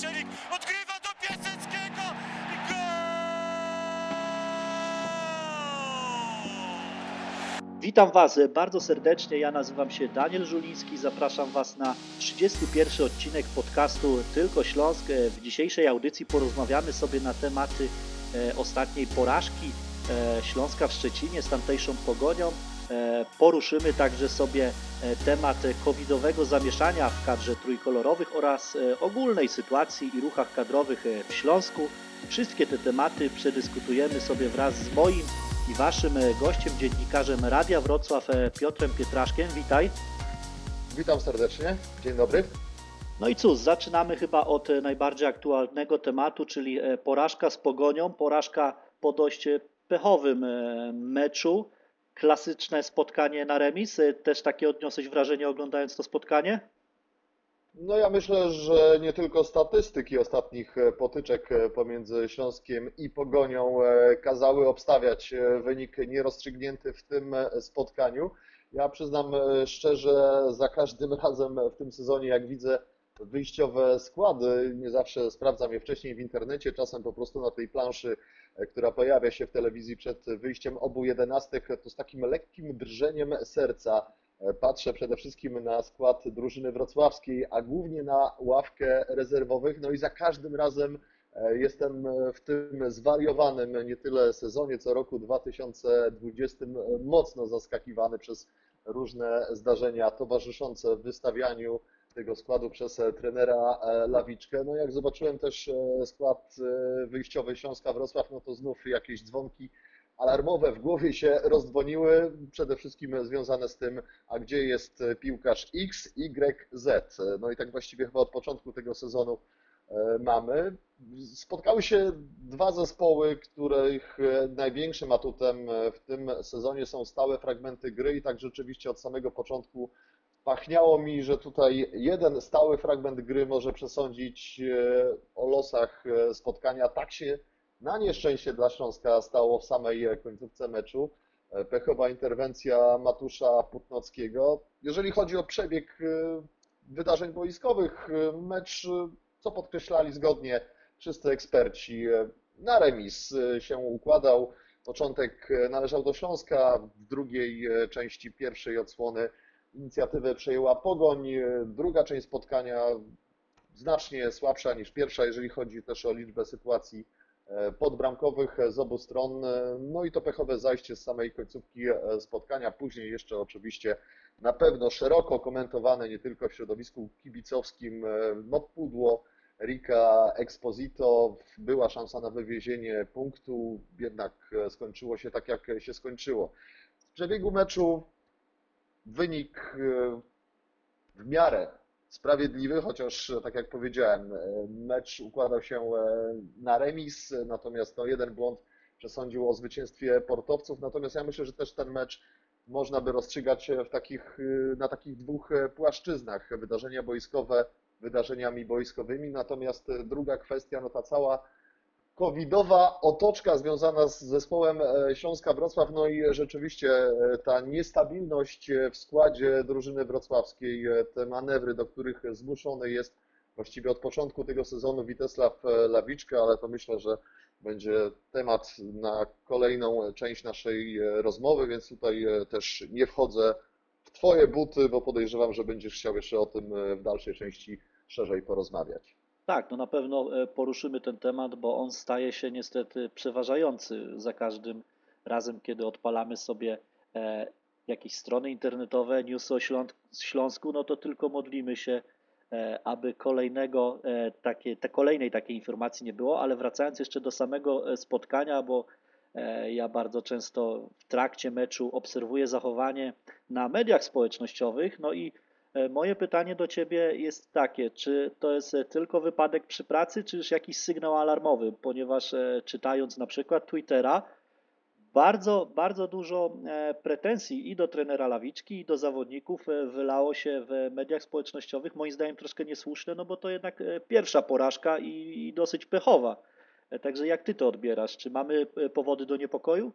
Odgrywa do Piaseckiego i! Witam Was bardzo serdecznie. Ja nazywam się Daniel Żuliński. Zapraszam Was na 31 odcinek podcastu Tylko Śląsk. W dzisiejszej audycji porozmawiamy sobie na tematy e, ostatniej porażki e, Śląska w Szczecinie z tamtejszą pogonią. E, Poruszymy także sobie e, temat covidowego zamieszania w kadrze trójkolorowych oraz e, ogólnej sytuacji i ruchach kadrowych w Śląsku. Wszystkie te tematy przedyskutujemy sobie wraz z moim i Waszym gościem, dziennikarzem Radia Wrocław Piotrem Pietraszkiem. Witaj. Witam serdecznie, dzień dobry. No i cóż, zaczynamy chyba od najbardziej aktualnego tematu, czyli porażka z Pogonią, porażka po dość pechowym meczu. Klasyczne spotkanie na remis. E, Też takie odniosłeś wrażenie oglądając to spotkanie? No ja myślę, że nie tylko statystyki ostatnich e, potyczek e, pomiędzy Śląskiem i Pogonią e, kazały obstawiać wynik nierozstrzygnięty w tym spotkaniu. Ja przyznam szczerze, za każdym razem w tym sezonie, jak widzę wyjściowe składy, nie zawsze sprawdzam je wcześniej w internecie, czasem po prostu na tej planszy, e, która pojawia się w telewizji przed wyjściem obu jedenastek, to z takim lekkim drżeniem serca E, Patrzę przede wszystkim na skład drużyny wrocławskiej, a głównie na ławkę rezerwowych. No i za każdym razem e, jestem w tym zwariowanym nie tyle sezonie, co roku 2020 mocno zaskakiwany przez różne zdarzenia towarzyszące wystawianiu tego składu przez e, trenera e, Lawiczkę. No jak zobaczyłem też e, skład wyjściowy Śląska Wrocław, no to znów jakieś dzwonki alarmowe w głowie się rozdzwoniły, przede wszystkim związane z tym, a gdzie jest piłkarz X, Y, Z. No i tak właściwie chyba od początku tego sezonu mamy. Spotkały się dwa zespoły, których największym atutem w tym sezonie są stałe fragmenty gry i tak rzeczywiście od samego początku pachniało mi, że tutaj jeden stały fragment gry może przesądzić e, o losach e, spotkania. Tak się na nieszczęście dla Śląska stało w samej końcówce meczu. E, Pechowa interwencja Matusza Putnockiego. Jeżeli chodzi o przebieg wydarzeń boiskowych, mecz, co podkreślali zgodnie wszyscy eksperci, na remis się układał. Początek należał do Śląska, w drugiej części pierwszej odsłony inicjatywę przejęła Pogoń. E, Druga część spotkania znacznie słabsza niż pierwsza, jeżeli chodzi też o liczbę sytuacji e, podbramkowych z obu stron. E, No i to pechowe zajście z samej końcówki spotkania. Później jeszcze oczywiście na pewno szeroko komentowane nie tylko w środowisku kibicowskim no pudło Rika Exposito. Była szansa na wywiezienie punktu, jednak skończyło się tak, jak się skończyło. W przebiegu meczu wynik e, w miarę sprawiedliwy, chociaż tak jak powiedziałem, e, mecz układał się e, na remis, natomiast no, jeden błąd przesądził o zwycięstwie portowców, natomiast ja myślę, że też ten mecz można by rozstrzygać w takich, na takich dwóch płaszczyznach. Wydarzenia boiskowe wydarzeniami boiskowymi, natomiast druga kwestia, no ta cała covidowa otoczka związana z zespołem e, Śląska Wrocław, no i rzeczywiście e, ta niestabilność e, w składzie drużyny wrocławskiej, te manewry, do których zmuszony jest właściwie od początku tego sezonu Witesław Lawiczka, ale to myślę, że będzie temat na kolejną część naszej rozmowy, więc tutaj też nie wchodzę w Twoje buty, bo podejrzewam, że będziesz chciał jeszcze o tym w dalszej części szerzej porozmawiać. Tak, no na pewno e, poruszymy ten temat, bo on staje się niestety przeważający za każdym razem, kiedy odpalamy sobie e, jakieś strony internetowe, newsy o Śląsk- Śląsku, no to tylko modlimy się, e, aby kolejnego, takie, te kolejnej takiej informacji nie było, ale wracając jeszcze do samego spotkania, bo ja bardzo często w trakcie meczu obserwuję zachowanie na mediach społecznościowych, no i Moje pytanie do Ciebie jest takie, czy to jest e, tylko wypadek przy pracy, czy już jakiś sygnał alarmowy, ponieważ e, czytając na przykład Twittera, bardzo, bardzo dużo e, pretensji i do trenera Lawiczki, i do zawodników e, wylało się w mediach społecznościowych, moim zdaniem troszkę niesłuszne, no bo to jednak e, pierwsza porażka i, i dosyć pechowa. E, Także jak Ty to odbierasz? Czy mamy e, powody do niepokoju?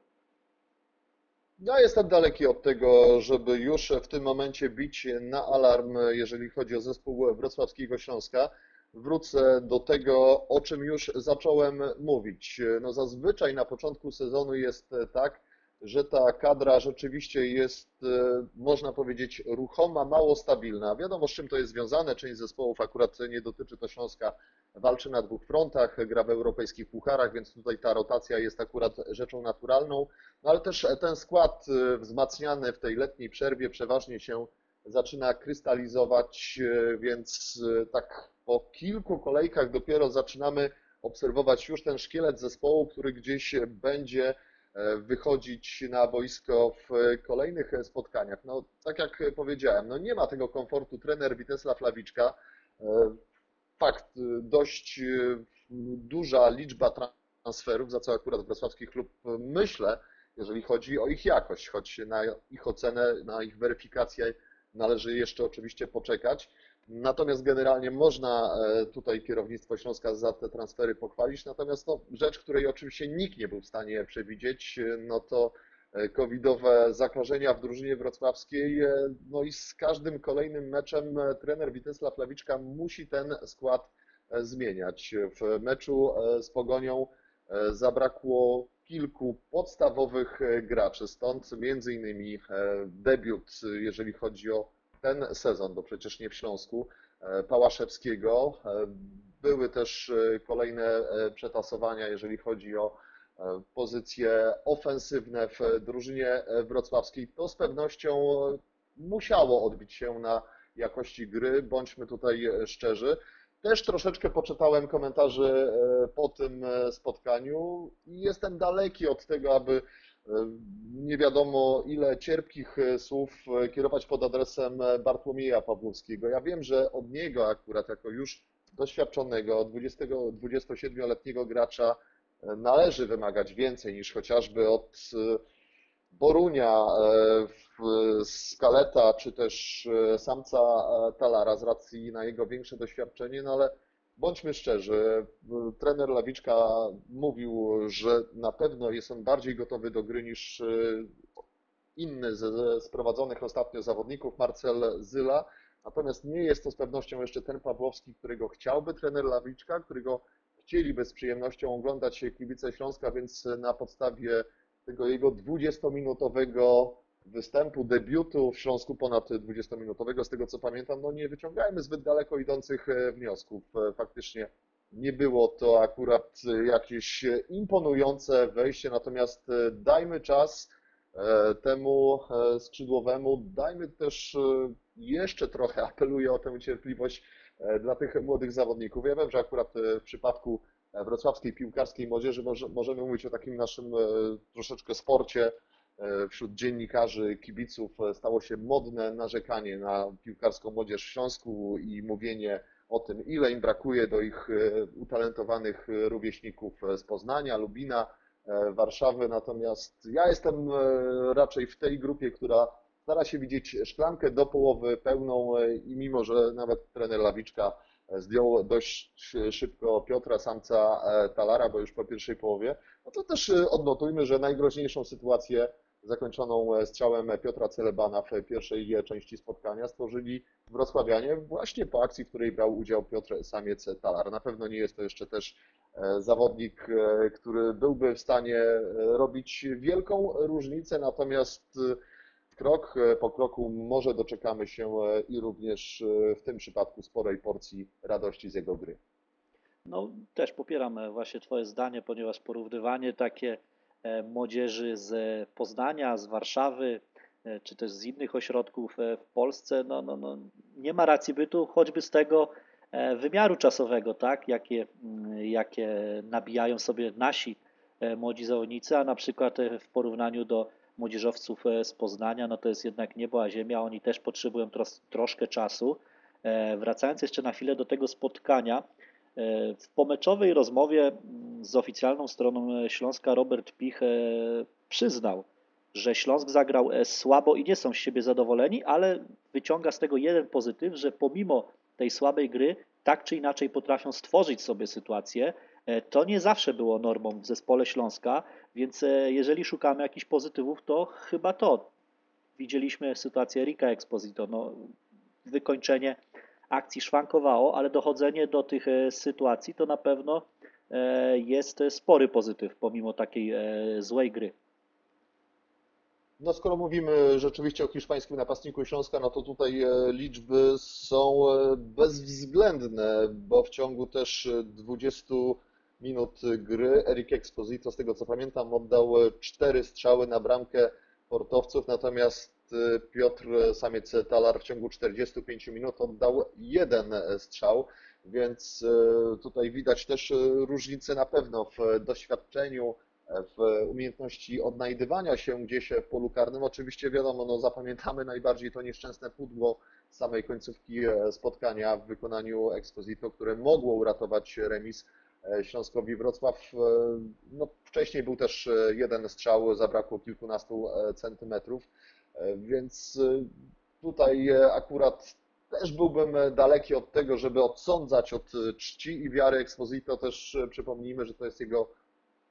Ja jestem daleki od tego, żeby już w tym momencie bić na alarm, jeżeli chodzi o zespół wrocławskiego Śląska. wrócę do tego, o czym już zacząłem mówić. No zazwyczaj na początku sezonu jest tak, że ta kadra rzeczywiście jest, e, można powiedzieć, ruchoma, mało stabilna. Wiadomo, z czym to jest związane. Część zespołów akurat nie dotyczy to Śląska, walczy na dwóch frontach, gra w europejskich pucharach, więc tutaj ta rotacja jest akurat rzeczą naturalną. No ale też ten skład e, wzmacniany w tej letniej przerwie przeważnie się zaczyna krystalizować, e, więc tak po kilku kolejkach dopiero zaczynamy obserwować już ten szkielet zespołu, który gdzieś będzie wychodzić na boisko w kolejnych spotkaniach. No, tak jak powiedziałem, no nie ma tego komfortu trener Witesla Flawiczka. E, fakt, dość e, duża liczba transferów, za co akurat wrocławski klub myślę, jeżeli chodzi o ich jakość, choć na ich ocenę, na ich weryfikację należy jeszcze oczywiście poczekać. Natomiast generalnie można e, tutaj kierownictwo Śląska za te transfery pochwalić. Natomiast no, rzecz, której oczywiście nikt nie był w stanie przewidzieć, e, no to e, covidowe zakażenia w drużynie wrocławskiej. No i z każdym kolejnym meczem trener Witesław Lawiczka musi ten skład zmieniać. W meczu z Pogonią zabrakło kilku podstawowych graczy, stąd między innymi debiut, jeżeli chodzi o ten sezon, bo przecież nie w Śląsku, e, Pałaszewskiego. E, były też e, kolejne przetasowania, jeżeli chodzi o pozycje ofensywne w drużynie wrocławskiej. To z pewnością musiało odbić się na jakości gry, bądźmy tutaj szczerzy. Też troszeczkę poczytałem komentarzy po tym spotkaniu i jestem daleki od tego, aby nie wiadomo ile cierpkich e, słów e, kierować pod adresem e, Bartłomieja Pawłowskiego. Ja wiem, że od niego akurat jako już doświadczonego 20, 27-letniego gracza należy wymagać więcej niż chociażby od Borunia, Skaleta czy też samca Talara z racji na jego większe doświadczenie, no ale bądźmy szczerzy, trener Lawiczka mówił, że na pewno jest on bardziej gotowy do gry niż e, inny ze sprowadzonych ostatnio zawodników, Marcel Zyla. Natomiast nie jest to z pewnością jeszcze ten Pawłowski, którego chciałby trener Lawiczka, którego chcieliby z przyjemnością oglądać się kibice Śląska, więc na podstawie tego jego 20-minutowego występu, debiutu w Śląsku ponad 20-minutowego, z tego co pamiętam, no nie wyciągajmy zbyt daleko idących e, wniosków. E, faktycznie nie było to akurat jakieś imponujące wejście, natomiast e, dajmy czas temu skrzydłowemu, dajmy też jeszcze trochę, apeluję o tę cierpliwość dla tych młodych zawodników. Ja wiem, że akurat w przypadku wrocławskiej piłkarskiej młodzieży możemy mówić o takim naszym troszeczkę sporcie wśród dziennikarzy, kibiców e, stało się modne narzekanie na piłkarską młodzież w Śląsku i mówienie o tym, ile im brakuje do ich e, utalentowanych rówieśników z Poznania, Lubina, Warszawy. Natomiast ja jestem raczej w tej grupie, która stara się widzieć szklankę do połowy pełną i mimo, że nawet trener Lawiczka zdjął dość szybko Piotra Samca Talara, bo już po pierwszej połowie, no to też odnotujmy, że najgroźniejszą sytuację zakończoną e, strzałem Piotra Celebana w pierwszej części spotkania stworzyli wrocławianie właśnie po akcji, w której brał udział Piotr Samiec-Talar. Na pewno nie jest to jeszcze też e, zawodnik, e, który byłby w stanie robić wielką różnicę, natomiast krok po kroku może doczekamy się i również w tym przypadku sporej porcji radości z jego gry. No, też popieram właśnie Twoje zdanie, ponieważ porównywanie takie E, młodzieży z Poznania, z Warszawy, e, czy też z innych ośrodków e, w Polsce, no, no, no, nie ma racji bytu, choćby z tego wymiaru czasowego, tak, jakie, mm, jakie nabijają sobie nasi młodzi zawodnicy, a na przykład w porównaniu do młodzieżowców z Poznania, no to jest jednak niebo a ziemia, oni też potrzebują tros, troszkę czasu. Wracając jeszcze na chwilę do tego spotkania, w pomeczowej rozmowie z oficjalną stroną Śląska Robert Pich e, przyznał, że Śląsk zagrał e, słabo i nie są z siebie zadowoleni, ale wyciąga z tego jeden pozytyw, że pomimo tej słabej gry tak czy inaczej potrafią stworzyć sobie sytuację. E, to nie zawsze było normą w zespole Śląska, więc jeżeli szukamy jakichś pozytywów, to chyba to. Widzieliśmy sytuację Rika Exposito, no, wykończenie akcji szwankowało, ale dochodzenie do tych e, sytuacji to na pewno e, jest spory pozytyw pomimo takiej e, złej gry. No skoro mówimy rzeczywiście o hiszpańskim napastniku Śląska, no to tutaj e, liczby są e, bezwzględne, bo w ciągu też 20 minut gry Eric Exposito, z tego co pamiętam, oddał cztery strzały na bramkę portowców, natomiast e, Piotr Samiec-Talar w ciągu 45 minut oddał jeden strzał, więc tutaj widać też różnicę na pewno w doświadczeniu, w umiejętności odnajdywania się gdzieś w polu karnym. Oczywiście wiadomo, no zapamiętamy najbardziej to nieszczęsne pudło samej końcówki spotkania w wykonaniu Exposito, które mogło uratować remis Śląskowi Wrocław. No, wcześniej był też jeden strzał, zabrakło kilkunastu centymetrów, więc tutaj akurat też byłbym daleki od tego, żeby odsądzać od czci i wiary Exposito. Też przypomnijmy, że to jest jego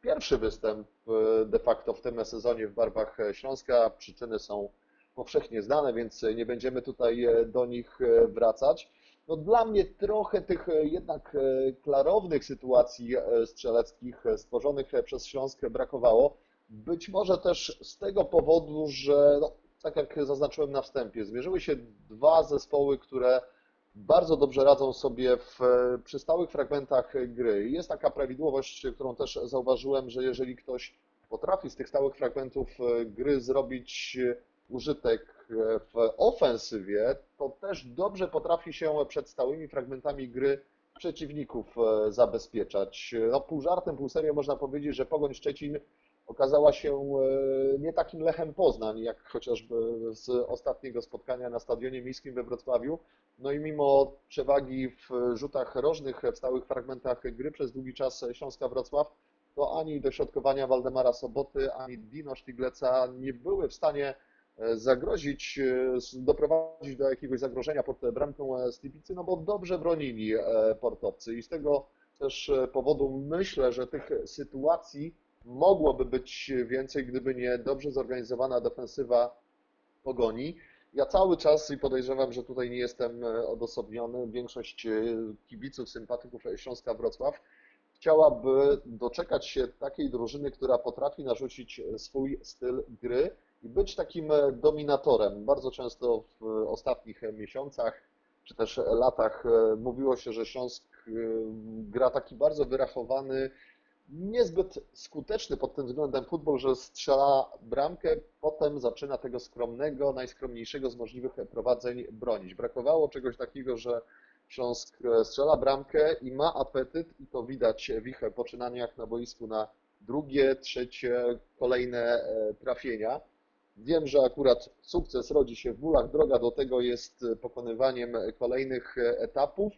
pierwszy występ de facto w tym sezonie w barwach Śląska. Przyczyny są powszechnie znane, więc nie będziemy tutaj do nich wracać. No dla mnie trochę tych jednak klarownych sytuacji strzeleckich stworzonych przez Śląsk brakowało. Być może też z tego powodu, że no, tak jak zaznaczyłem na wstępie, zmierzyły się dwa zespoły, które bardzo dobrze radzą sobie w, przy stałych fragmentach gry. Jest taka prawidłowość, którą też zauważyłem, że jeżeli ktoś potrafi z tych stałych fragmentów gry zrobić użytek w ofensywie, to też dobrze potrafi się przed stałymi fragmentami gry przeciwników zabezpieczać. No, pół żartem, pół serio można powiedzieć, że Pogoń Szczecin okazała się nie takim Lechem Poznań, jak chociażby z ostatniego spotkania na Stadionie Miejskim we Wrocławiu. No i mimo przewagi w rzutach rożnych, w stałych fragmentach gry przez długi czas Śląska Wrocław, to ani dośrodkowania Waldemara Soboty, ani Dino Sztigleca nie były w stanie zagrozić, doprowadzić do jakiegoś zagrożenia pod bramką Stipicy, no bo dobrze bronili portowcy. I z tego też powodu myślę, że tych sytuacji mogłoby być więcej, gdyby nie dobrze zorganizowana defensywa Pogoni. Ja cały czas i podejrzewam, że tutaj nie jestem odosobniony, większość kibiców, sympatyków Śląska Wrocław chciałaby doczekać się takiej drużyny, która potrafi narzucić swój styl gry i być takim dominatorem. Bardzo często w ostatnich miesiącach czy też latach mówiło się, że Śląsk gra taki bardzo wyrachowany, niezbyt skuteczny pod tym względem futbol, że strzela bramkę, potem zaczyna tego skromnego, najskromniejszego z możliwych prowadzeń bronić. Brakowało czegoś takiego, że Śląsk strzela bramkę i ma apetyt i to widać w ich poczynaniach na boisku na drugie, trzecie, kolejne trafienia. Wiem, że akurat sukces rodzi się w bólach, droga do tego jest pokonywaniem kolejnych etapów.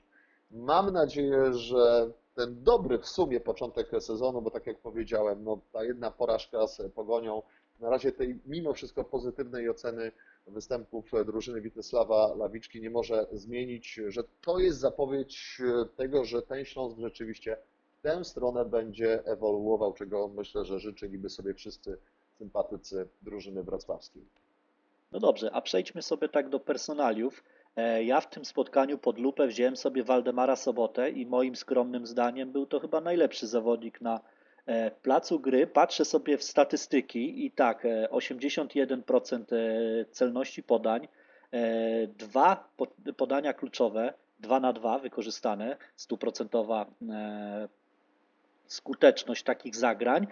Mam nadzieję, że ten dobry w sumie początek sezonu, bo tak jak powiedziałem, no, ta jedna porażka z Pogonią, na razie tej mimo wszystko pozytywnej oceny występów drużyny Witysława Lawiczki nie może zmienić, że to jest zapowiedź tego, że ten Śląsk rzeczywiście w tę stronę będzie ewoluował, czego myślę, że życzyliby sobie wszyscy sympatycy drużyny wrocławskiej. No dobrze, a przejdźmy sobie tak do personaliów. Ja w tym spotkaniu pod lupę wziąłem sobie Waldemara Sobotę i moim skromnym zdaniem był to chyba najlepszy zawodnik na placu gry. Patrzę sobie w statystyki i tak, 81% celności podań, dwa podania kluczowe, 2 na 2 wykorzystane, stuprocentowa skuteczność takich zagrań,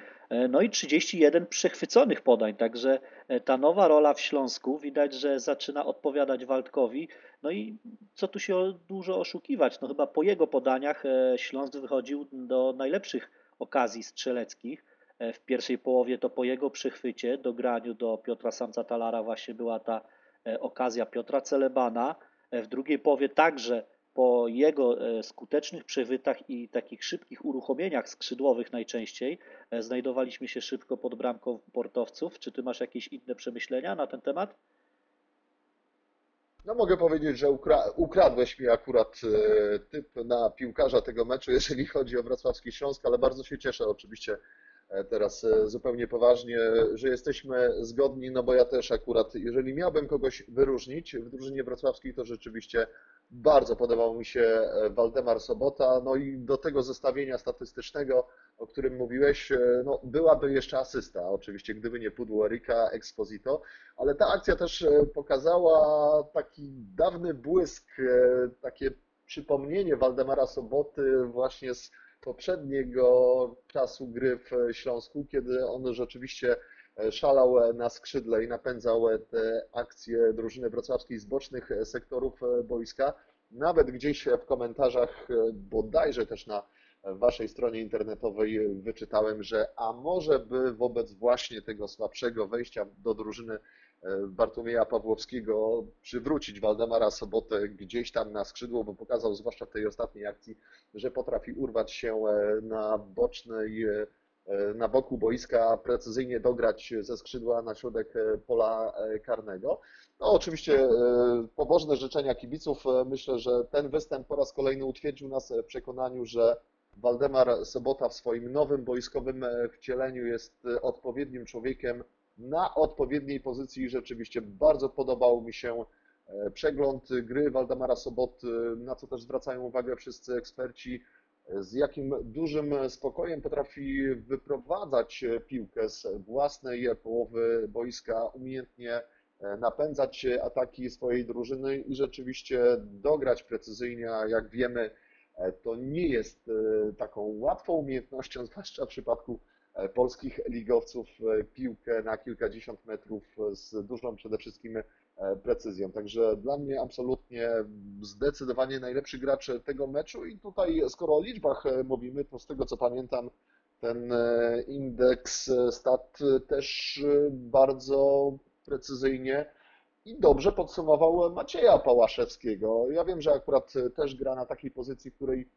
no i 31 przechwyconych podań, także ta nowa rola w Śląsku widać, że zaczyna odpowiadać Waldkowi, no i co tu się dużo oszukiwać, no chyba po jego podaniach Śląsk wychodził do najlepszych okazji strzeleckich, w pierwszej połowie to po jego przechwycie, dograniu do Piotra Samca Talara właśnie była ta okazja Piotra Celebana, w drugiej połowie także po jego skutecznych przechwytach i takich szybkich uruchomieniach skrzydłowych najczęściej znajdowaliśmy się szybko pod bramką portowców. Czy ty masz jakieś inne przemyślenia na ten temat? No mogę powiedzieć, że ukra ukradłeś mi akurat typ na piłkarza tego meczu, jeżeli chodzi o wrocławski Śląsk, ale bardzo się cieszę oczywiście e, teraz e, zupełnie poważnie, że jesteśmy zgodni, no bo ja też akurat, jeżeli miałbym kogoś wyróżnić w drużynie wrocławskiej, to rzeczywiście bardzo podobał mi się e, Waldemar Sobota, no i do tego zestawienia statystycznego, o którym mówiłeś, e, no byłaby jeszcze asysta, oczywiście, gdyby nie pudło Erika Exposito, ale ta akcja też e, pokazała taki dawny błysk, e, takie przypomnienie Waldemara Soboty właśnie z poprzedniego czasu gry w Śląsku, kiedy on rzeczywiście e, szalał na skrzydle i napędzał te akcje drużyny wrocławskiej z bocznych sektorów e, boiska. Nawet gdzieś w komentarzach, e, bodajże też na waszej stronie internetowej wyczytałem, że a może by wobec właśnie tego słabszego wejścia do drużyny e, Bartłomieja Pawłowskiego przywrócić Waldemara Sobotę gdzieś tam na skrzydło, bo pokazał zwłaszcza w tej ostatniej akcji, że potrafi urwać się e, na bocznej, e, na boku boiska, precyzyjnie dograć ze skrzydła na środek e, pola e, karnego. No oczywiście e, pobożne życzenia kibiców. E, Myślę, że ten występ po raz kolejny utwierdził nas w przekonaniu, że Waldemar Sobota w swoim nowym boiskowym e, wcieleniu jest e, odpowiednim człowiekiem na odpowiedniej pozycji. Rzeczywiście bardzo podobał mi się e, przegląd gry Waldemara Soboty, na co też zwracają uwagę wszyscy eksperci, z jakim dużym spokojem potrafi wyprowadzać piłkę z własnej połowy boiska, umiejętnie e, napędzać ataki swojej drużyny i rzeczywiście dograć precyzyjnie, a jak wiemy, E, To nie jest taką łatwą umiejętnością, zwłaszcza w przypadku polskich ligowców, e, piłkę na kilkadziesiąt metrów z dużą przede wszystkim e, precyzją. Także dla mnie absolutnie zdecydowanie najlepszy gracz tego meczu i tutaj skoro o liczbach e, mówimy, to z tego co pamiętam, ten e, indeks e, stat też e, bardzo precyzyjnie i dobrze podsumował Macieja Pałaszewskiego. Ja wiem, że akurat też gra na takiej pozycji, której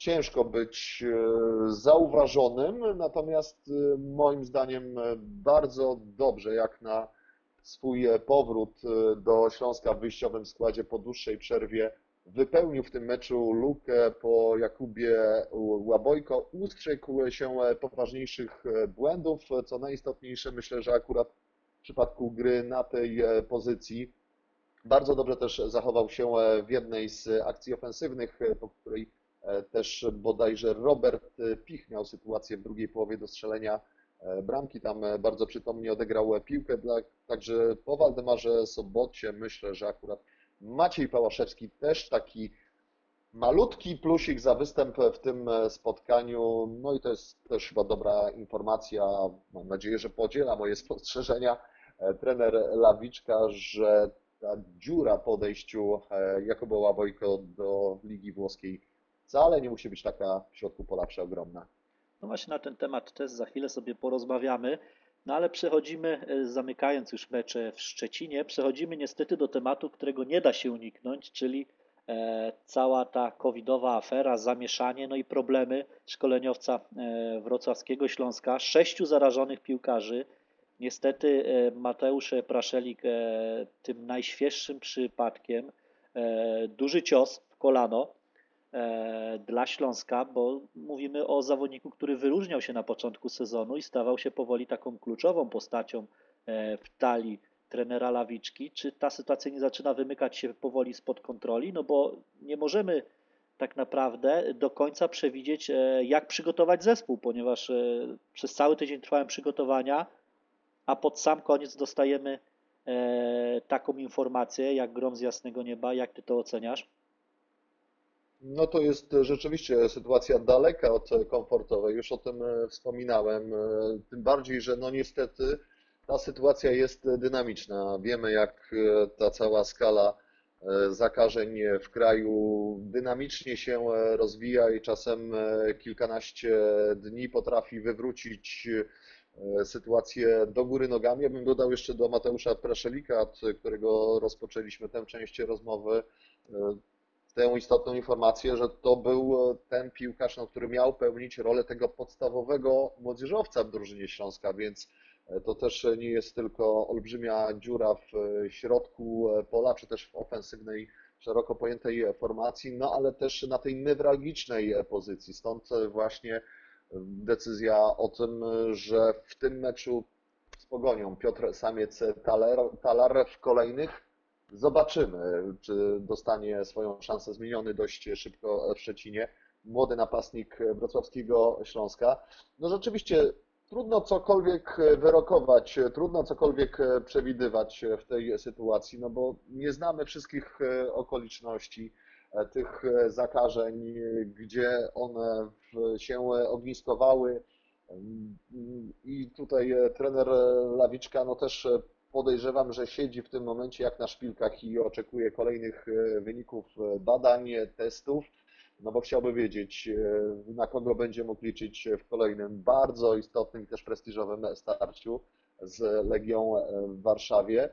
ciężko być e, zauważonym, natomiast e, moim zdaniem e, bardzo dobrze, jak na swój powrót do Śląska w wyjściowym składzie po dłuższej przerwie, wypełnił w tym meczu lukę po Jakubie Łabojko, ustrzegł się poważniejszych błędów, co najistotniejsze, myślę, że akurat w przypadku gry na tej pozycji. Bardzo dobrze też zachował się w jednej z akcji ofensywnych, po której też bodajże Robert Pich miał sytuację w drugiej połowie do strzelenia e, bramki. Tam e, bardzo przytomnie odegrał e, piłkę. Dla, także po Waldemarze Sobocie myślę, że akurat Maciej Pałaszewski też taki malutki plusik za występ w tym e, spotkaniu. No i to jest też chyba dobra informacja. Mam nadzieję, że podziela moje spostrzeżenia e, trener Lawiczka, że ta dziura po odejściu e, Jakuba do Ligi Włoskiej wcale nie musi być taka w środku pola przeogromna. No właśnie na ten temat też za chwilę sobie porozmawiamy. No ale przechodzimy, e, zamykając już mecze w Szczecinie, przechodzimy niestety do tematu, którego nie da się uniknąć, czyli e, cała ta covidowa afera, zamieszanie, no i problemy szkoleniowca e, wrocławskiego Śląska. Sześciu zarażonych piłkarzy. Niestety Mateusz Praszelik tym najświeższym przypadkiem. Duży cios w kolano dla Śląska, bo mówimy o zawodniku, który wyróżniał się na początku sezonu i stawał się powoli taką kluczową postacią e, w talii trenera Lawiczki. Czy ta sytuacja nie zaczyna wymykać się powoli spod kontroli? No bo nie możemy tak naprawdę do końca przewidzieć, e, jak przygotować zespół, ponieważ e, przez cały tydzień trwają przygotowania, a pod sam koniec dostajemy e, taką informację, jak grom z jasnego nieba. Jak ty to oceniasz? No to jest rzeczywiście sytuacja daleka od komfortowej, już o tym e, wspominałem, e, tym bardziej, że no niestety ta sytuacja jest dynamiczna. Wiemy, jak e, ta cała skala zakażeń w kraju dynamicznie się rozwija i czasem kilkanaście dni potrafi wywrócić sytuację do góry nogami. Ja bym dodał jeszcze do Mateusza Praszelika, od którego rozpoczęliśmy tę część rozmowy, tę istotną informację, że to był ten piłkarz, no, który miał pełnić rolę tego podstawowego młodzieżowca w drużynie Śląska, więc e, to też nie jest tylko olbrzymia dziura w e, środku e, pola, czy też w ofensywnej, szeroko pojętej formacji, no ale też na tej newralgicznej pozycji. Stąd właśnie decyzja o tym, że w tym meczu z Pogonią Piotr Samiec Talar, Talar w kolejnych zobaczymy, czy dostanie swoją szansę zmieniony dość szybko w Szczecinie. Młody napastnik wrocławskiego Śląska. No rzeczywiście trudno cokolwiek wyrokować, trudno cokolwiek przewidywać w tej sytuacji, no bo nie znamy wszystkich okoliczności tych zakażeń, gdzie one się ogniskowały. I tutaj trener Lawiczka no też podejrzewam, że siedzi w tym momencie jak na szpilkach i oczekuje kolejnych wyników badań, testów, no bo chciałby wiedzieć, na kogo będzie mógł liczyć w kolejnym bardzo istotnym i też prestiżowym starciu z Legią w Warszawie.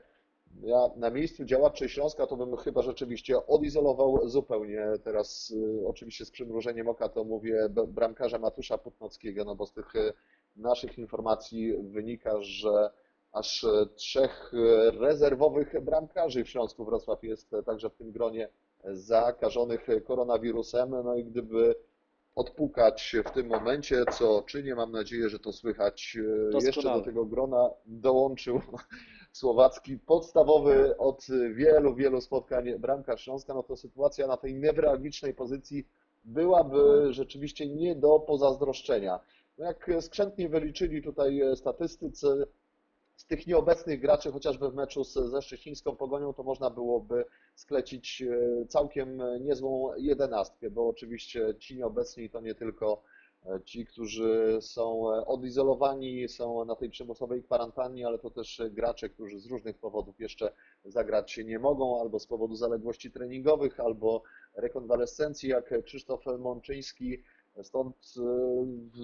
Ja na miejscu działaczy Śląska to bym chyba rzeczywiście odizolował zupełnie teraz, oczywiście z przymrużeniem oka to mówię bramkarza Matusza Putnockiego, no bo z tych naszych informacji wynika, że aż trzech rezerwowych bramkarzy w Śląsku Wrocław jest także w tym gronie zakażonych koronawirusem. No i gdyby odpukać w tym momencie, co czynię, mam nadzieję, że to słychać, Doskonale. jeszcze do tego grona dołączył słowacki podstawowy od wielu, wielu spotkań bramkarz Śląska, no to sytuacja na tej newralgicznej pozycji byłaby rzeczywiście nie do pozazdroszczenia. No jak skrzętnie wyliczyli tutaj statystycy, z tych nieobecnych graczy, chociażby w meczu ze szczecińską Pogonią, to można byłoby sklecić całkiem niezłą jedenastkę, bo oczywiście ci nieobecni to nie tylko ci, którzy są odizolowani, są na tej przymusowej kwarantannie, ale to też gracze, którzy z różnych powodów jeszcze zagrać nie mogą, albo z powodu zaległości treningowych, albo rekonwalescencji, jak Krzysztof Mączyński. Stąd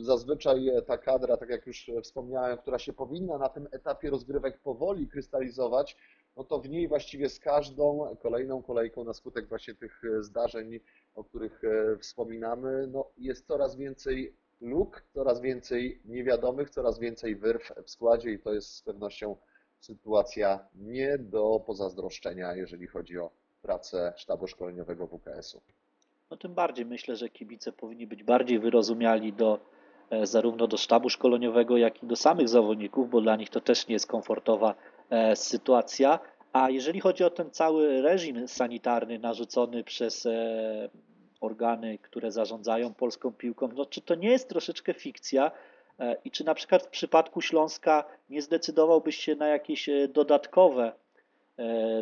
zazwyczaj ta kadra, tak jak już wspomniałem, która się powinna na tym etapie rozgrywek powoli krystalizować, no to w niej właściwie z każdą kolejną kolejką na skutek właśnie tych zdarzeń, o których wspominamy, no jest coraz więcej luk, coraz więcej niewiadomych, coraz więcej wyrw w składzie i to jest z pewnością sytuacja nie do pozazdroszczenia, jeżeli chodzi o pracę sztabu szkoleniowego WKS-u. No tym bardziej myślę, że kibice powinni być bardziej wyrozumiali do, e, zarówno do sztabu szkoleniowego, jak i do samych zawodników, bo dla nich to też nie jest komfortowa e, sytuacja. A jeżeli chodzi o ten cały reżim sanitarny narzucony przez e, organy, które zarządzają polską piłką, no czy to nie jest troszeczkę fikcja? I czy na przykład w przypadku Śląska nie zdecydowałbyś się na jakieś dodatkowe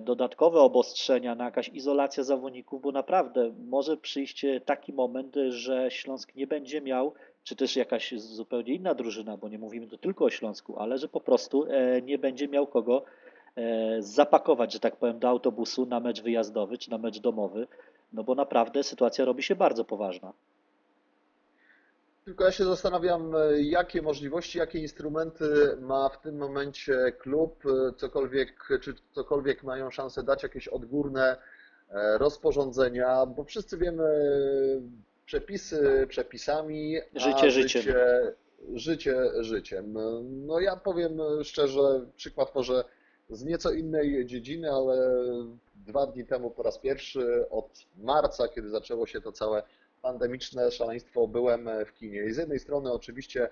dodatkowe obostrzenia, na jakaś izolacja zawodników, bo naprawdę może przyjść taki moment, że Śląsk nie będzie miał, czy też jakaś zupełnie inna drużyna, bo nie mówimy tu tylko o Śląsku, ale że po prostu nie będzie miał kogo zapakować, że tak powiem, do autobusu na mecz wyjazdowy czy na mecz domowy, no bo naprawdę sytuacja robi się bardzo poważna. Tylko ja się zastanawiam, jakie możliwości, jakie instrumenty ma w tym momencie klub, cokolwiek, czy cokolwiek mają szansę dać, jakieś odgórne rozporządzenia, bo wszyscy wiemy przepisy przepisami, a Życie życiem. życie, życie życiem. No ja powiem szczerze, przykład może z nieco innej dziedziny, ale dwa dni temu po raz pierwszy od marca, kiedy zaczęło się to całe pandemiczne szaleństwo byłem w kinie. I z jednej strony oczywiście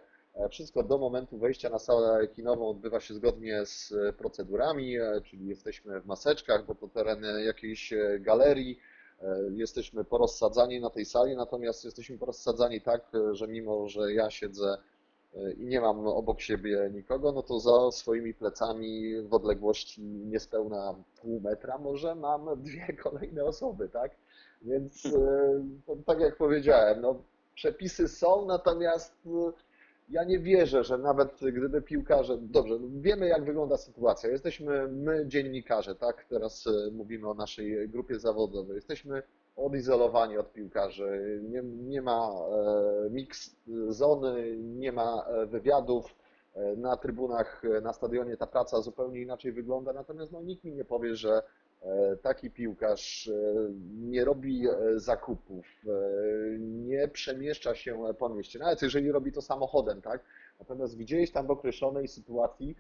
wszystko do momentu wejścia na salę kinową odbywa się zgodnie z procedurami, czyli jesteśmy w maseczkach, bo to teren jakiejś galerii, jesteśmy porozsadzani na tej sali, natomiast jesteśmy porozsadzani tak, że mimo, że ja siedzę i nie mam obok siebie nikogo, no to za swoimi plecami w odległości niespełna pół metra może mam dwie kolejne osoby, tak? Więc to, tak jak powiedziałem, no, przepisy są, natomiast ja nie wierzę, że nawet gdyby piłkarze, dobrze, wiemy jak wygląda sytuacja. Jesteśmy my dziennikarze, tak? Teraz mówimy o naszej grupie zawodowej. Jesteśmy odizolowani od piłkarzy. Nie, nie ma mix zony, nie ma wywiadów. Na trybunach, na stadionie ta praca zupełnie inaczej wygląda, natomiast no, nikt mi nie powie, że taki piłkarz nie robi zakupów, nie przemieszcza się po mieście, nawet jeżeli robi to samochodem, tak? Natomiast gdzieś tam w określonej sytuacji,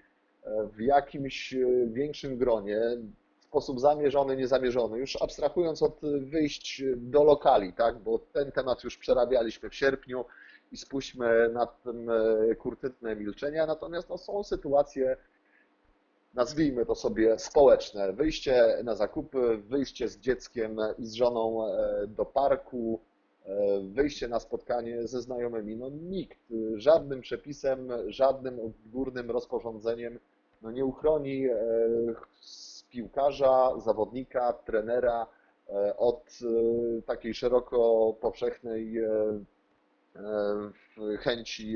w jakimś większym gronie, w sposób zamierzony, niezamierzony, już abstrahując od wyjść do lokali, tak? Bo ten temat już przerabialiśmy w sierpniu i spuśćmy nad tym e, kurtytne milczenia. Natomiast no, są sytuacje, nazwijmy to sobie społeczne. Wyjście na zakupy, wyjście z dzieckiem i z żoną e, do parku, e, wyjście na spotkanie ze znajomymi. No nikt żadnym przepisem, żadnym odgórnym rozporządzeniem no, nie uchroni e, piłkarza, zawodnika, trenera od takiej szeroko powszechnej chęci,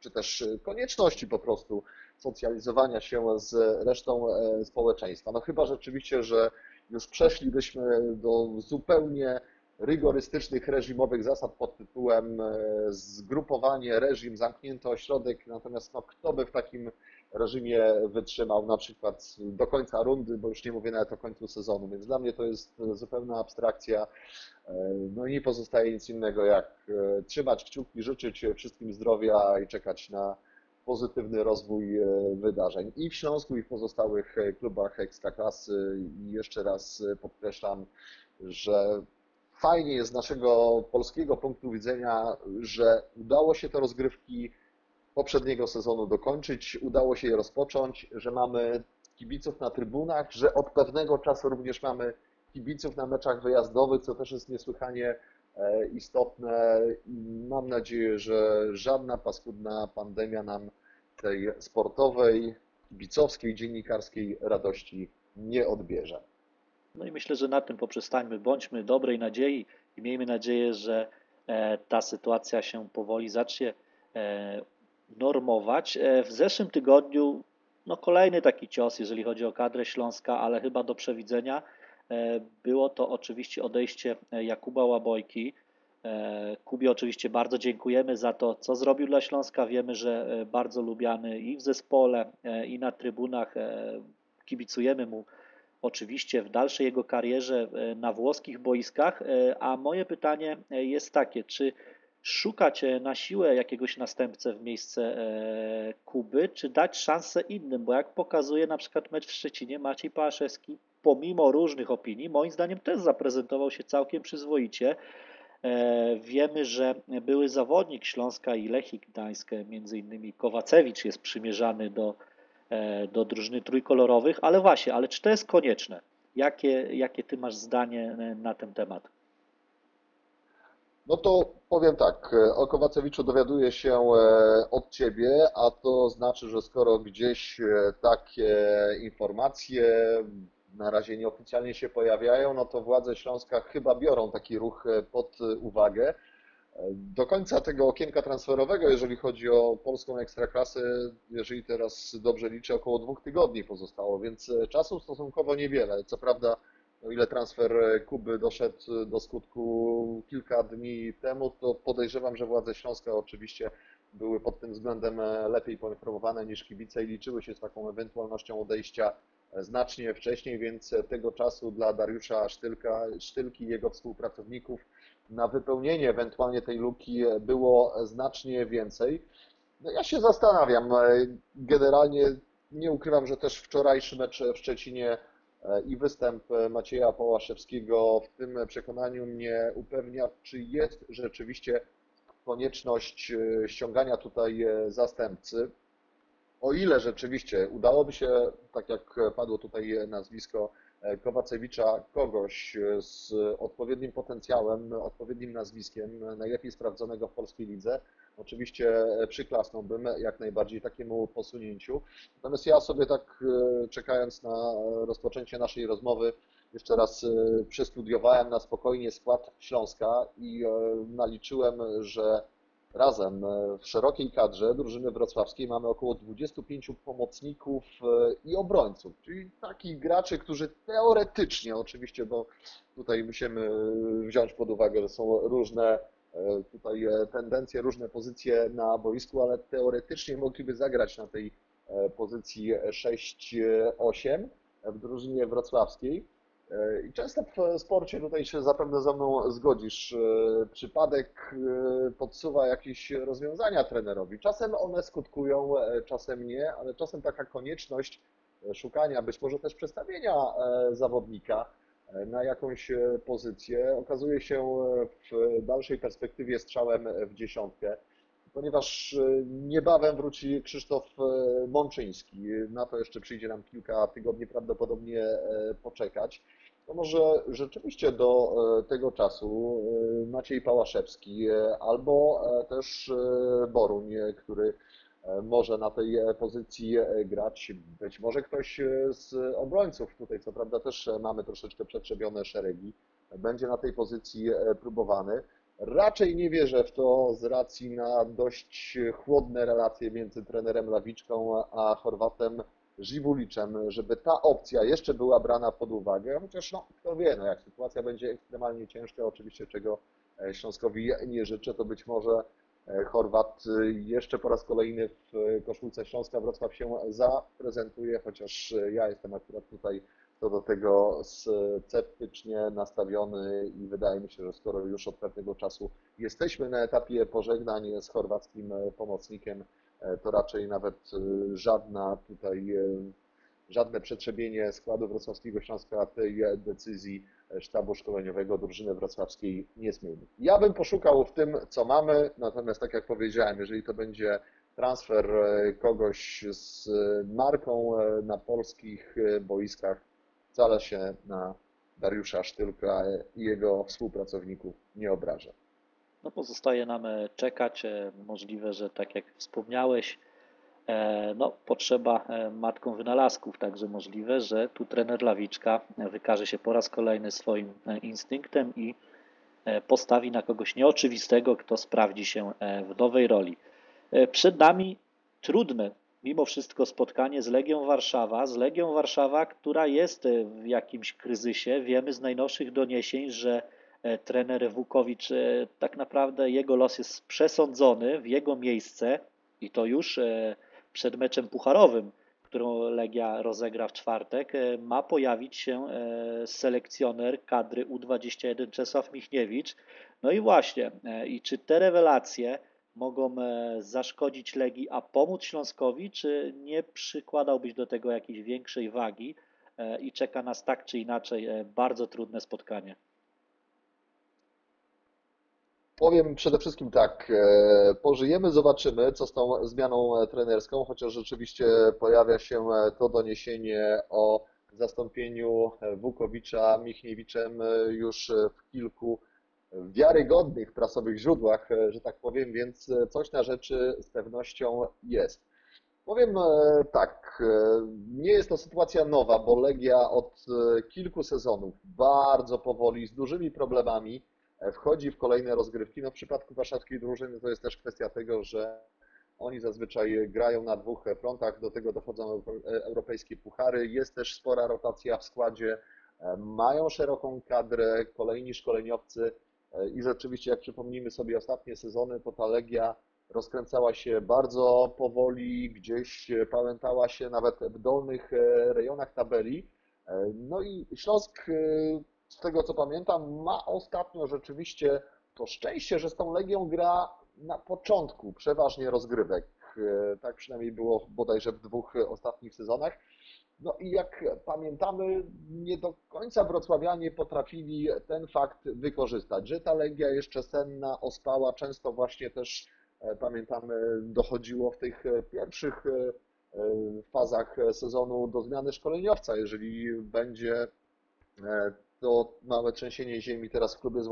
czy też konieczności po prostu socjalizowania się z resztą e, społeczeństwa. No chyba rzeczywiście, że już przeszlibyśmy do zupełnie rygorystycznych reżimowych zasad pod tytułem e, zgrupowanie, reżim, zamknięty ośrodek, natomiast no, kto by w takim reżimie wytrzymał na przykład do końca rundy, bo już nie mówię nawet o końcu sezonu, więc dla mnie to jest zupełna abstrakcja. E, No i nie pozostaje nic innego jak trzymać kciuki, życzyć wszystkim zdrowia i czekać na pozytywny rozwój e, wydarzeń i w Śląsku, i w pozostałych e, klubach Ekstraklasy. I jeszcze raz e, podkreślam, że fajnie jest z naszego polskiego punktu widzenia, że udało się te rozgrywki poprzedniego sezonu dokończyć, udało się je rozpocząć, że mamy kibiców na trybunach, że od pewnego czasu również mamy kibiców na meczach wyjazdowych, co też jest niesłychanie istotne mam nadzieję, że żadna paskudna pandemia nam tej sportowej, kibicowskiej, dziennikarskiej radości nie odbierze. No i myślę, że na tym poprzestańmy. Bądźmy dobrej nadziei i miejmy nadzieję, że e, ta sytuacja się powoli zacznie e, normować. E, W zeszłym tygodniu no kolejny taki cios, jeżeli chodzi o kadrę Śląska, ale chyba do przewidzenia. Było to oczywiście odejście Jakuba Łabojki. E, Kubie oczywiście bardzo dziękujemy za to, co zrobił dla Śląska. Wiemy, że e, bardzo lubiany i w zespole, e, i na trybunach. Kibicujemy mu oczywiście w dalszej jego karierze na włoskich boiskach. A moje pytanie jest takie, czy szukać na siłę jakiegoś następcę w miejsce Kuby, czy dać szansę innym? Bo jak pokazuje na przykład mecz w Szczecinie, Maciej Pałaszewski, pomimo różnych opinii, moim zdaniem też zaprezentował się całkiem przyzwoicie. E, Wiemy, że były zawodnik Śląska i Lechii Gdańsk, między innymi Kowacewicz jest przymierzany do, e, do drużyny trójkolorowych, ale właśnie, ale czy to jest konieczne? Jakie, jakie ty masz zdanie e, na ten temat? No to powiem tak, o Kowacewiczu dowiaduję się od Ciebie, a to znaczy, że skoro gdzieś takie informacje na razie nieoficjalnie się pojawiają, no to władze Śląska chyba biorą taki ruch e, pod uwagę. E, Do końca tego okienka transferowego, jeżeli chodzi o polską ekstraklasę, jeżeli teraz dobrze liczę, około dwóch tygodni pozostało, więc e, czasu stosunkowo niewiele. Co prawda, o ile transfer e, Kuby doszedł do skutku kilka dni temu, to podejrzewam, że władze Śląska oczywiście były pod tym względem e, lepiej poinformowane niż kibice i liczyły się z taką ewentualnością odejścia e, znacznie wcześniej, więc tego czasu dla Dariusza Sztylka, Sztylki i jego współpracowników na wypełnienie ewentualnie tej luki było znacznie więcej. No ja się zastanawiam. Generalnie nie ukrywam, że też wczorajszy mecz w Szczecinie e, i występ Macieja Połaszewskiego w tym przekonaniu mnie upewnia, czy jest rzeczywiście konieczność e, ściągania tutaj e, zastępcy. O ile rzeczywiście udałoby się, tak jak padło tutaj nazwisko e, Kowacewicza, kogoś e, z odpowiednim potencjałem, odpowiednim nazwiskiem, e, najlepiej sprawdzonego w polskiej lidze, oczywiście przyklasnąłbym jak najbardziej takiemu posunięciu. Natomiast ja sobie tak czekając na rozpoczęcie naszej rozmowy, jeszcze raz przestudiowałem na spokojnie skład Śląska i naliczyłem, że razem e, w szerokiej kadrze drużyny wrocławskiej mamy około 25 pomocników e, i obrońców, czyli takich graczy, którzy teoretycznie, oczywiście, bo tutaj musimy wziąć pod uwagę, że są różne e, tutaj e, tendencje, różne pozycje na boisku, ale teoretycznie mogliby zagrać na tej e, pozycji 6-8 w drużynie wrocławskiej. E, I często w sporcie, tutaj się zapewne ze mną zgodzisz, e, przypadek e, podsuwa jakieś rozwiązania trenerowi. Czasem one skutkują, czasem nie, ale czasem taka konieczność szukania, być może też przestawienia zawodnika na jakąś pozycję, okazuje się w dalszej perspektywie strzałem w dziesiątkę, ponieważ niebawem wróci Krzysztof Mączyński. Na to jeszcze przyjdzie nam kilka tygodni prawdopodobnie poczekać. To może rzeczywiście do e, tego czasu e, Maciej Pałaszewski e, albo też Boruń, który może na tej pozycji grać. Być może ktoś z obrońców, tutaj co prawda też mamy troszeczkę przetrzebione szeregi, będzie na tej pozycji próbowany. Raczej nie wierzę w to z racji na dość chłodne relacje między trenerem Lawiczką a Chorwatem Żywuliczem, żeby ta opcja jeszcze była brana pod uwagę, chociaż no, kto wie, no, jak sytuacja będzie ekstremalnie ciężka, oczywiście czego e, Śląskowi nie życzę, to być może e, Chorwat e, jeszcze po raz kolejny w koszulce Śląska Wrocław się zaprezentuje, chociaż ja jestem akurat tutaj co do tego sceptycznie nastawiony i wydaje mi się, że skoro już od pewnego czasu jesteśmy na etapie pożegnań z chorwackim pomocnikiem, to raczej nawet e, żadna tutaj, e, żadne przetrzebienie składu wrocławskiego Śląska tej e, decyzji e, sztabu szkoleniowego drużyny wrocławskiej nie zmieni. Ja bym poszukał w tym, co mamy, natomiast tak jak powiedziałem, jeżeli to będzie transfer e, kogoś z e, marką e, na polskich e, boiskach, wcale się na Dariusza Sztylka i jego współpracowników nie obraża. No pozostaje nam e, czekać. E, Możliwe, że tak jak wspomniałeś, e, no, potrzeba matką wynalazków, także możliwe, że tu trener Lawiczka wykaże się po raz kolejny swoim instynktem i postawi na kogoś nieoczywistego, kto sprawdzi się w nowej roli. Przed nami trudne mimo wszystko spotkanie z Legią Warszawa, z Legią Warszawa, która jest w jakimś kryzysie. Wiemy z najnowszych doniesień, że trener Wukowicz, e, tak naprawdę jego los jest przesądzony w jego miejsce i to już e, przed meczem pucharowym, którą Legia rozegra w czwartek, e, ma pojawić się e, selekcjoner kadry U21 Czesław Michniewicz. No i właśnie, e, i czy te rewelacje mogą e, zaszkodzić Legii, a pomóc Śląskowi, czy nie przykładałbyś do tego jakiejś większej wagi e, i czeka nas tak czy inaczej e, bardzo trudne spotkanie? Powiem przede wszystkim tak, e, pożyjemy, zobaczymy, co z tą zmianą e, trenerską, chociaż rzeczywiście pojawia się e, to doniesienie o zastąpieniu Wukowicza Michniewiczem już w kilku wiarygodnych prasowych źródłach, że tak powiem, więc coś na rzeczy z pewnością jest. Powiem tak, nie jest to sytuacja nowa, bo Legia od kilku sezonów bardzo powoli, z dużymi problemami wchodzi w kolejne rozgrywki. No w przypadku warszawskiej drużyny to jest też kwestia tego, że oni zazwyczaj grają na dwóch frontach, do tego dochodzą e, europejskie puchary, jest też spora rotacja w składzie, e, mają szeroką kadrę, kolejni szkoleniowcy e, i rzeczywiście jak przypomnimy sobie ostatnie sezony, to ta Legia rozkręcała się bardzo powoli, gdzieś e, pałętała się nawet w dolnych e, rejonach tabeli. E, No i Śląsk, e, z tego co pamiętam, ma ostatnio rzeczywiście to szczęście, że z tą Legią gra na początku przeważnie rozgrywek. E, Tak przynajmniej było bodajże w dwóch ostatnich sezonach. No i jak pamiętamy, nie do końca wrocławianie potrafili ten fakt wykorzystać, że ta Legia jeszcze senna, ospała, często właśnie też e, pamiętamy, dochodziło w tych pierwszych e, fazach sezonu do zmiany szkoleniowca. Jeżeli będzie to małe trzęsienie ziemi teraz w klubie z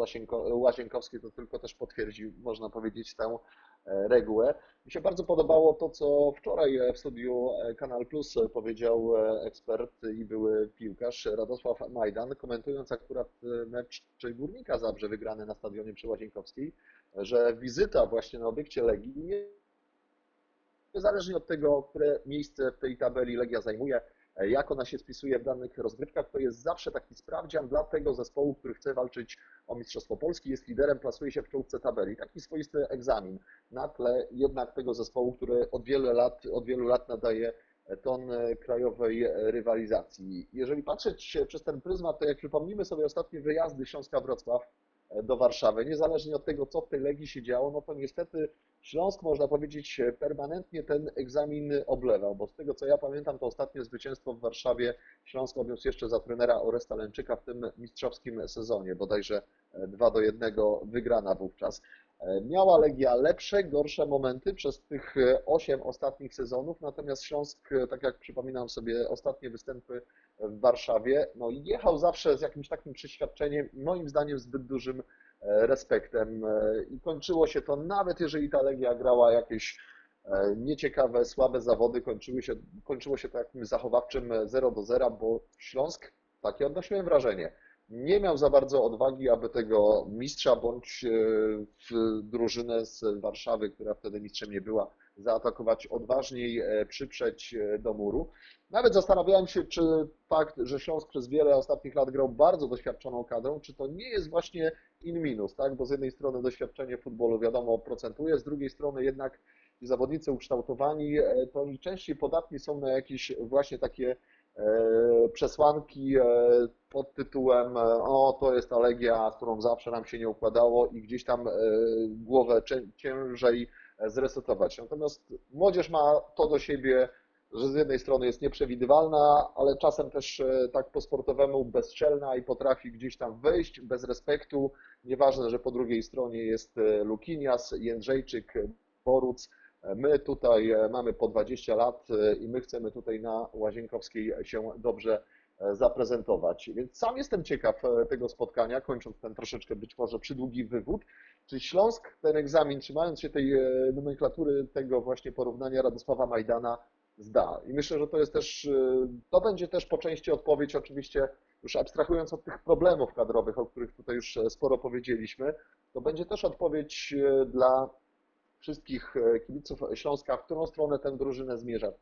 Łazienkowskiej, to tylko też potwierdzi, można powiedzieć, tę e, regułę. Mi się bardzo podobało to, co wczoraj w studiu e, Kanal Plus e, powiedział ekspert i były piłkarz Radosław Majdan, komentując akurat mecz Górnika Zabrze wygrany na stadionie przy Łazienkowskiej, że wizyta właśnie na obiekcie Legii nie niezależnie od tego, które miejsce w tej tabeli Legia zajmuje, jak ona się spisuje w danych rozgrywkach, to jest zawsze taki sprawdzian dla tego zespołu, który chce walczyć o Mistrzostwo Polski, jest liderem, plasuje się w czołówce tabeli. Taki swoisty egzamin na tle jednak tego zespołu, który od wielu lat, od wielu lat nadaje ton e, krajowej e, rywalizacji. Jeżeli patrzeć przez ten pryzmat, to jak przypomnimy sobie ostatnie wyjazdy Śląska Wrocław, do Warszawy. Niezależnie od tego, co w tej Legii się działo, no to niestety Śląsk, można powiedzieć, permanentnie ten egzamin oblewał, bo z tego, co ja pamiętam, to ostatnie zwycięstwo w Warszawie Śląsk odniósł jeszcze za trenera Oresta Lęczyka w tym mistrzowskim sezonie, bodajże 2 do 1 wygrana wówczas. Miała Legia lepsze, gorsze momenty przez tych 8 ostatnich sezonów, natomiast Śląsk, tak jak przypominam sobie ostatnie występy w Warszawie, no jechał zawsze z jakimś takim przeświadczeniem i moim zdaniem zbyt dużym e, respektem e, i kończyło się to nawet jeżeli ta Legia grała jakieś e, nieciekawe, słabe zawody, kończyły się, kończyło się to jakimś zachowawczym 0 do 0, bo Śląsk, takie odnosiłem wrażenie, nie miał za bardzo odwagi, aby tego mistrza bądź w drużynę z Warszawy, która wtedy mistrzem nie była, zaatakować odważniej, przyprzeć do muru. Nawet zastanawiałem się, czy fakt, że Śląsk przez wiele ostatnich lat grał bardzo doświadczoną kadrą, czy to nie jest właśnie in minus, tak? Bo z jednej strony doświadczenie futbolu wiadomo procentuje, z drugiej strony jednak ci zawodnicy ukształtowani, e, to oni częściej podatni są na jakieś właśnie takie e, przesłanki e, pod tytułem o, to jest ta Legia, z którą zawsze nam się nie układało i gdzieś tam głowę ciężej zresetować. Natomiast młodzież ma to do siebie, że z jednej strony jest nieprzewidywalna, ale czasem też e, tak po sportowemu bezczelna i potrafi gdzieś tam wejść bez respektu. Nieważne, że po drugiej stronie jest e, Lukinias, Jędrzejczyk, Boruc. E, my tutaj mamy po 20 lat i my chcemy tutaj na Łazienkowskiej się dobrze zaprezentować. Więc sam jestem ciekaw tego spotkania, kończąc ten troszeczkę być może przydługi wywód. Czy Śląsk ten egzamin, trzymając się tej nomenklatury, tego właśnie porównania Radosława Majdana, zda. I myślę, że to jest też, to będzie też po części odpowiedź, oczywiście już abstrahując od tych problemów kadrowych, o których tutaj już e, sporo powiedzieliśmy, to będzie też odpowiedź e, dla wszystkich e, kibiców Śląska, w którą stronę tę drużynę zmierza,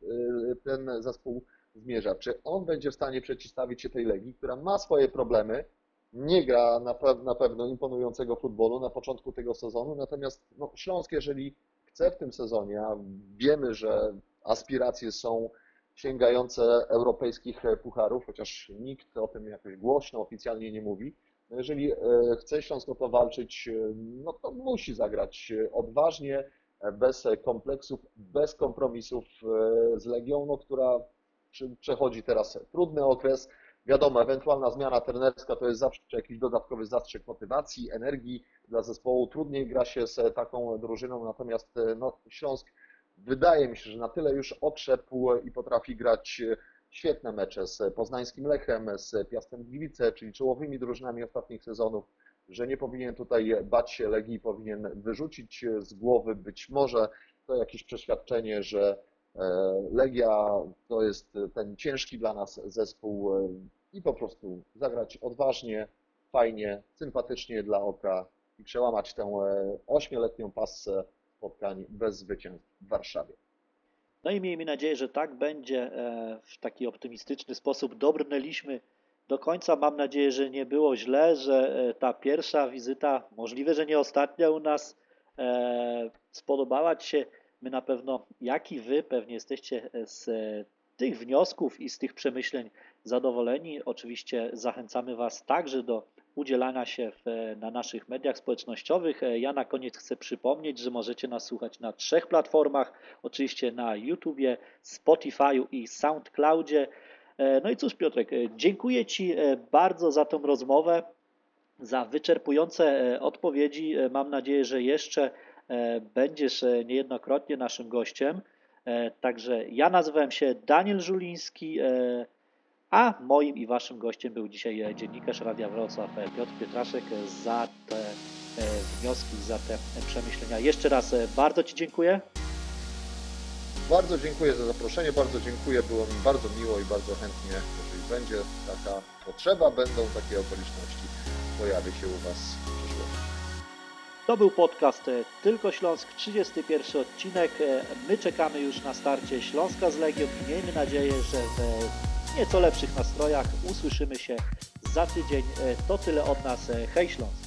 ten zespół zmierza. Czy on będzie w stanie przeciwstawić się tej Legii, która ma swoje problemy, nie gra na, pe na pewno imponującego futbolu na początku tego sezonu, natomiast no, Śląsk, jeżeli chce w tym sezonie, a wiemy, że aspiracje są sięgające europejskich pucharów, chociaż nikt o tym jakoś głośno, oficjalnie nie mówi. No jeżeli e, chce Śląsk o to walczyć, e, no to musi zagrać odważnie, bez kompleksów, bez kompromisów e, z Legią, no, która przechodzi teraz trudny okres. Wiadomo, ewentualna zmiana trenerska to jest zawsze jakiś dodatkowy zastrzyk motywacji, energii dla zespołu. Trudniej gra się z taką drużyną, natomiast no, Śląsk wydaje mi się, że na tyle już okrzepł i potrafi grać świetne mecze z poznańskim Lechem, z Piastem Gliwice, czyli czołowymi drużynami ostatnich sezonów, że nie powinien tutaj bać się Legii, powinien wyrzucić z głowy być może to jakieś przeświadczenie, że e, Legia to jest ten ciężki dla nas zespół e, i po prostu zagrać odważnie, fajnie, sympatycznie dla oka i przełamać tę e, ośmioletnią pasę spotkań bez zwycięstw w Warszawie. No i miejmy nadzieję, że tak będzie. E, w taki optymistyczny sposób dobrnęliśmy do końca. Mam nadzieję, że nie było źle, że e, ta pierwsza wizyta, możliwe, że nie ostatnia u nas, e, spodobała Ci się. My na pewno, jak i Wy, pewnie jesteście z tych wniosków i z tych przemyśleń zadowoleni. Oczywiście zachęcamy Was także do udzielania się w, na naszych mediach społecznościowych. Ja na koniec chcę przypomnieć, że możecie nas słuchać na trzech platformach, oczywiście na YouTubie, Spotify'u i SoundCloudzie. No i cóż Piotrek, dziękuję Ci bardzo za tą rozmowę, za wyczerpujące odpowiedzi. Mam nadzieję, że jeszcze będziesz niejednokrotnie naszym gościem. Także ja nazywam się Daniel Żuliński. A moim i waszym gościem był dzisiaj e, dziennikarz Radia Wrocław e, Piotr Pietraszek za te e, wnioski, za te przemyślenia. Jeszcze raz bardzo Ci dziękuję. Bardzo dziękuję za zaproszenie, bardzo dziękuję, było mi bardzo miło i bardzo chętnie, jeżeli będzie taka potrzeba, będą takie okoliczności, pojawi się u Was w przyszłości. To był podcast Tylko Śląsk, 31 odcinek. My czekamy już na starcie Śląska z Legią i miejmy nadzieję, że w nieco lepszych nastrojach. Usłyszymy się za tydzień. E, to tyle od nas. E, hej Śląsk!